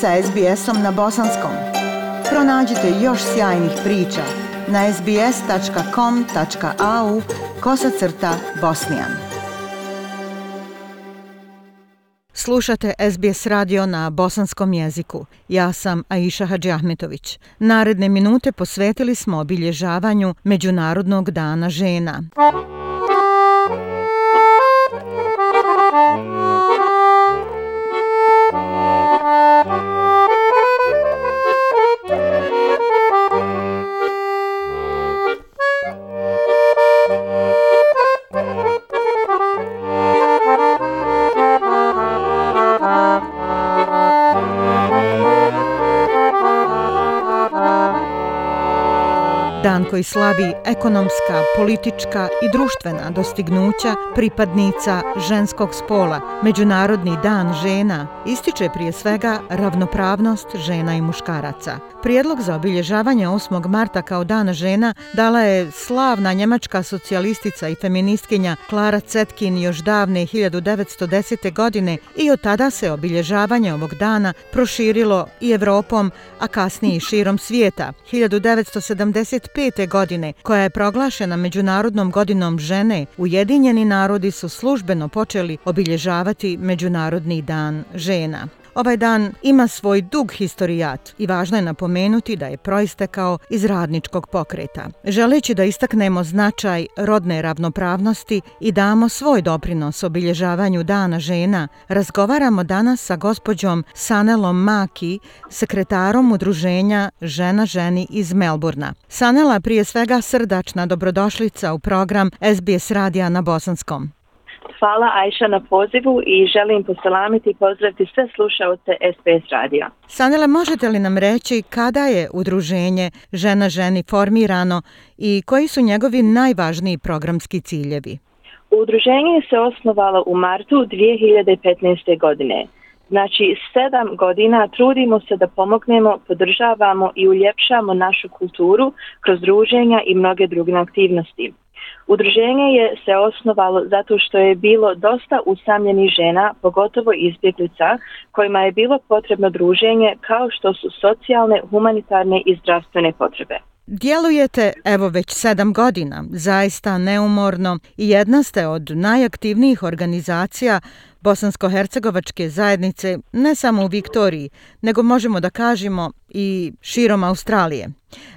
sa SBS-om na bosanskom. Pronađite još sjajnih priča na sbs.com.au kosacrta bosnijan. Slušate SBS radio na bosanskom jeziku. Ja sam Aisha Hadži Ahmetović. Naredne minute posvetili smo obilježavanju Međunarodnog dana žena. Muzika koji slavi ekonomska, politička i društvena dostignuća pripadnica ženskog spola. Međunarodni dan žena ističe prije svega ravnopravnost žena i muškaraca. Prijedlog za obilježavanje 8. marta kao dana žena dala je slavna njemačka socijalistica i feministkinja Klara Cetkin još davne 1910. godine i od tada se obilježavanje ovog dana proširilo i Evropom, a kasnije i širom svijeta. 1975 godine, koja je proglašena Međunarodnom godinom žene, Ujedinjeni narodi su službeno počeli obilježavati Međunarodni dan žena. Ovaj dan ima svoj dug historijat i važno je napomenuti da je proistekao iz radničkog pokreta. Želeći da istaknemo značaj rodne ravnopravnosti i damo svoj doprinos obilježavanju Dana žena, razgovaramo danas sa gospođom Sanelom Maki, sekretarom udruženja Žena ženi iz Melburna. Sanela prije svega srdačna dobrodošlica u program SBS radija na Bosanskom. Hvala Ajša na pozivu i želim poselamiti i pozdraviti sve slušalce SPS radija. Sanele, možete li nam reći kada je udruženje Žena ženi formirano i koji su njegovi najvažniji programski ciljevi? Udruženje se osnovalo u martu 2015. godine. Znači, sedam godina trudimo se da pomognemo, podržavamo i uljepšamo našu kulturu kroz druženja i mnoge druge aktivnosti. Udruženje je se osnovalo zato što je bilo dosta usamljenih žena, pogotovo izbjeglica, kojima je bilo potrebno druženje kao što su socijalne, humanitarne i zdravstvene potrebe. Djelujete evo već sedam godina, zaista neumorno i jedna ste od najaktivnijih organizacija bosansko-hercegovačke zajednice ne samo u Viktoriji, nego možemo da kažemo i širom Australije.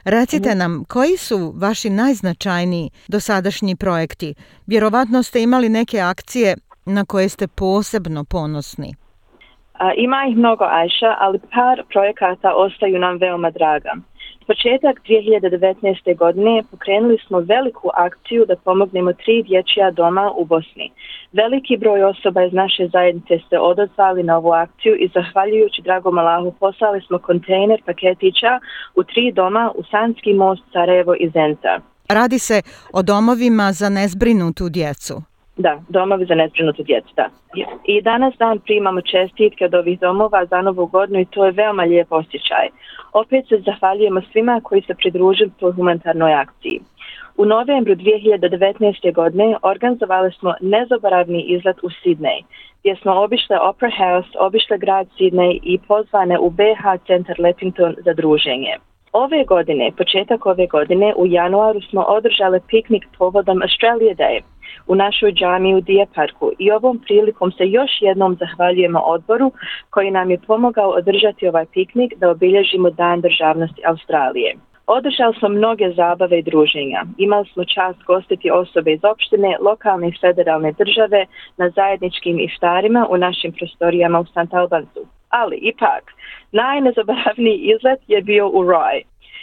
Recite nam, koji su vaši najznačajniji dosadašnji projekti? Vjerovatno ste imali neke akcije na koje ste posebno ponosni. Ima ih mnogo, Ajša, ali par projekata ostaju nam veoma draga početak 2019. godine pokrenuli smo veliku akciju da pomognemo tri dječja doma u Bosni. Veliki broj osoba iz naše zajednice se odozvali na ovu akciju i zahvaljujući dragom Allahu poslali smo kontejner paketića u tri doma u Sanski most, Sarajevo i Zenca. Radi se o domovima za nezbrinutu djecu. Da, domovi za nezbrinuto djecu, da. I danas dan primamo čestitke od ovih domova za novu godinu i to je veoma lijep osjećaj. Opet se zahvaljujemo svima koji se pridružili toj humanitarnoj akciji. U novembru 2019. godine organizovali smo nezaboravni izlet u Sidney, gdje smo obišle Opera House, obišle grad Sidney i pozvane u BH centar Leppington za druženje. Ove godine, početak ove godine, u januaru smo održale piknik povodom Australia Day u našoj džami u Dijeparku i ovom prilikom se još jednom zahvaljujemo odboru koji nam je pomogao održati ovaj piknik da obilježimo Dan državnosti Australije. Održali smo mnoge zabave i druženja. Imali smo čast gostiti osobe iz opštine, lokalne i federalne države na zajedničkim iftarima u našim prostorijama u St. Albansu. Ali ipak, najnezaboravniji izlet je bio u Roy,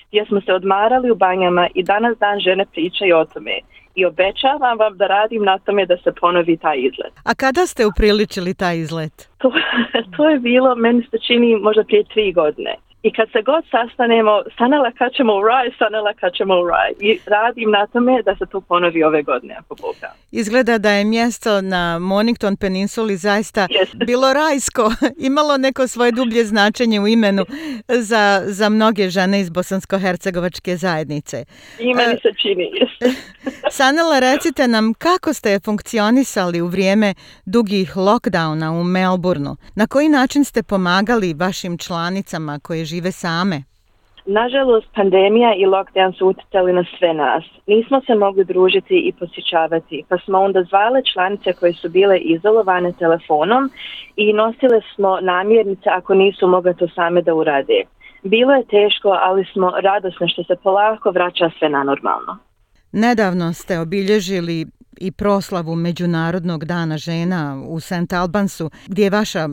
gdje smo se odmarali u banjama i danas dan žene pričaju o tome i obećavam vam da radim na tome da se ponovi taj izlet. A kada ste upriličili taj izlet? To, to je bilo, meni se čini, možda prije tri godine. I kad se god sastanemo, Sanela kad ćemo u raj, Sanela kad ćemo u raj. I radim na tome da se to ponovi ove godine, ako Boga. Izgleda da je mjesto na Mornington Peninsuli zaista yes. bilo rajsko. Imalo neko svoje dublje značenje u imenu za, za mnoge žene iz Bosansko-Hercegovačke zajednice. I meni e, se čini, yes. Sanela, recite nam kako ste funkcionisali u vrijeme dugih lockdowna u Melbourneu? Na koji način ste pomagali vašim članicama koje žive same? Nažalost, pandemija i lockdown su utjecali na sve nas. Nismo se mogli družiti i posjećavati, pa smo onda zvale članice koje su bile izolovane telefonom i nosile smo namjernice ako nisu mogle to same da urade. Bilo je teško, ali smo radosne što se polako vraća sve na normalno. Nedavno ste obilježili i proslavu Međunarodnog dana žena u St. Albansu, gdje je vaša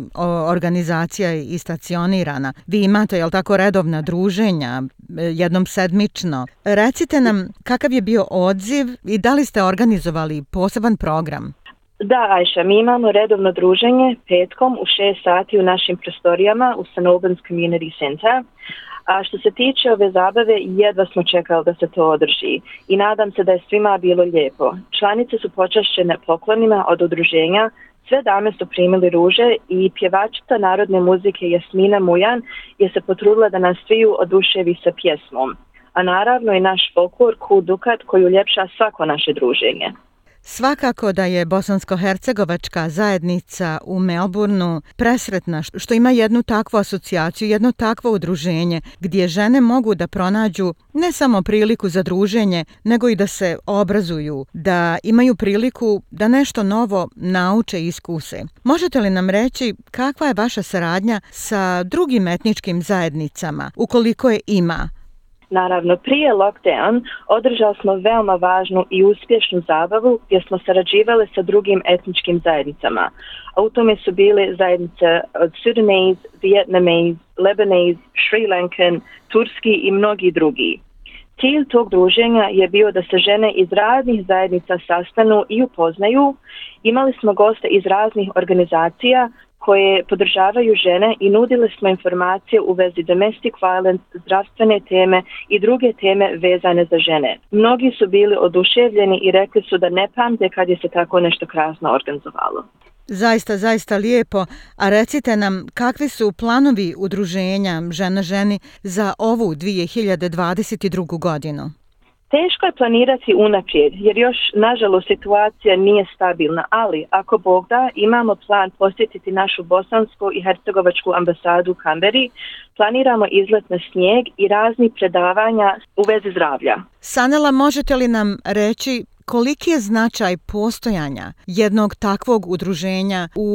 organizacija i stacionirana. Vi imate, jel tako, redovna druženja, e, jednom sedmično. Recite nam kakav je bio odziv i da li ste organizovali poseban program? Da, Ajša, mi imamo redovno druženje petkom u 6 sati u našim prostorijama u St. Albans Community Center. A što se tiče ove zabave, jedva smo čekali da se to održi i nadam se da je svima bilo lijepo. Članice su počašćene poklonima od udruženja, sve dame su primili ruže i pjevačica narodne muzike Jasmina Mujan je se potrudila da nas sviju oduševi sa pjesmom. A naravno i naš folklor Kudukat koji uljepša svako naše druženje. Svakako da je bosansko-hercegovačka zajednica u Melbourneu presretna što ima jednu takvu asocijaciju, jedno takvo udruženje gdje žene mogu da pronađu ne samo priliku za druženje, nego i da se obrazuju, da imaju priliku da nešto novo nauče i iskuse. Možete li nam reći kakva je vaša saradnja sa drugim etničkim zajednicama, ukoliko je ima? Naravno, prije lockdown održali smo veoma važnu i uspješnu zabavu gdje smo sarađivali sa drugim etničkim zajednicama. A u tome su bile zajednice od Sudanese, Vietnamese, Lebanese, Sri Lankan, Turski i mnogi drugi. Cilj tog druženja je bio da se žene iz raznih zajednica sastanu i upoznaju. Imali smo goste iz raznih organizacija koje podržavaju žene i nudile smo informacije u vezi domestic violence, zdravstvene teme i druge teme vezane za žene. Mnogi su bili oduševljeni i rekli su da ne pamte kad je se tako nešto krasno organizovalo. Zaista, zaista lijepo. A recite nam, kakvi su planovi udruženja žena ženi za ovu 2022. godinu? Teško je planirati unaprijed, jer još, nažalost, situacija nije stabilna, ali ako Bog da, imamo plan posjetiti našu bosansku i hercegovačku ambasadu u Kamberi, planiramo izlet na snijeg i razni predavanja u vezi zdravlja. Sanela, možete li nam reći koliki je značaj postojanja jednog takvog udruženja u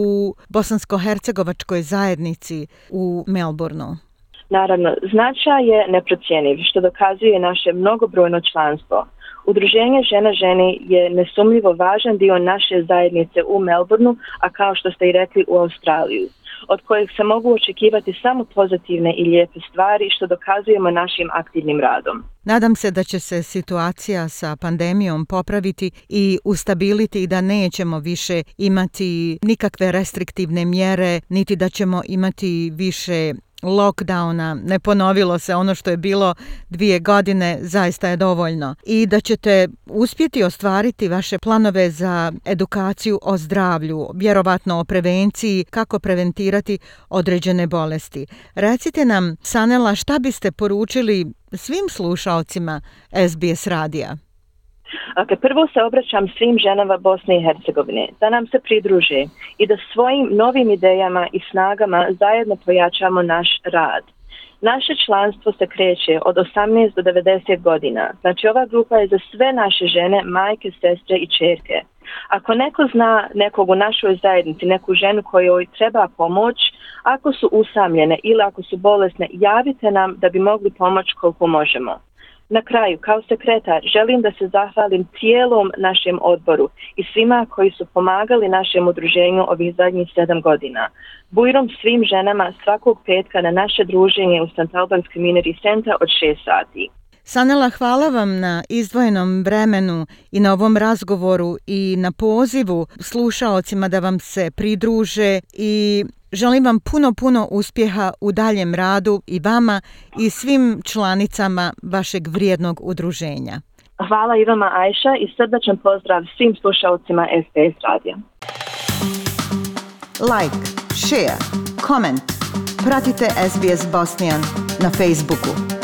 bosansko-hercegovačkoj zajednici u Melbourneu? Naravno, značaj je neprocijenjiv, što dokazuje naše mnogobrojno članstvo. Udruženje Žena ženi je nesumljivo važan dio naše zajednice u Melbourneu, a kao što ste i rekli u Australiju, od kojeg se mogu očekivati samo pozitivne i lijepe stvari što dokazujemo našim aktivnim radom. Nadam se da će se situacija sa pandemijom popraviti i ustabiliti i da nećemo više imati nikakve restriktivne mjere, niti da ćemo imati više lockdowna, ne ponovilo se ono što je bilo dvije godine, zaista je dovoljno. I da ćete uspjeti ostvariti vaše planove za edukaciju o zdravlju, vjerovatno o prevenciji, kako preventirati određene bolesti. Recite nam, Sanela, šta biste poručili svim slušalcima SBS radija? Dakle, prvo se obraćam svim ženama Bosne i Hercegovine da nam se pridruže i da svojim novim idejama i snagama zajedno pojačamo naš rad. Naše članstvo se kreće od 18 do 90 godina. Znači, ova grupa je za sve naše žene, majke, sestre i čerke. Ako neko zna nekog u našoj zajednici, neku ženu kojoj treba pomoć, ako su usamljene ili ako su bolesne, javite nam da bi mogli pomoć koliko možemo. Na kraju, kao sekretar, želim da se zahvalim cijelom našem odboru i svima koji su pomagali našem udruženju ovih zadnjih sedam godina. Bujrom svim ženama svakog petka na naše druženje u St. Albans Community Center od 6 sati. Sanela, hvala vam na izdvojenom vremenu i na ovom razgovoru i na pozivu slušaocima da vam se pridruže i Želim vam puno, puno uspjeha u daljem radu i vama i svim članicama vašeg vrijednog udruženja. Hvala i vama Ajša i srdačan pozdrav svim slušalcima SPS radija. Like, share, comment. Pratite SBS Bosnian na Facebooku.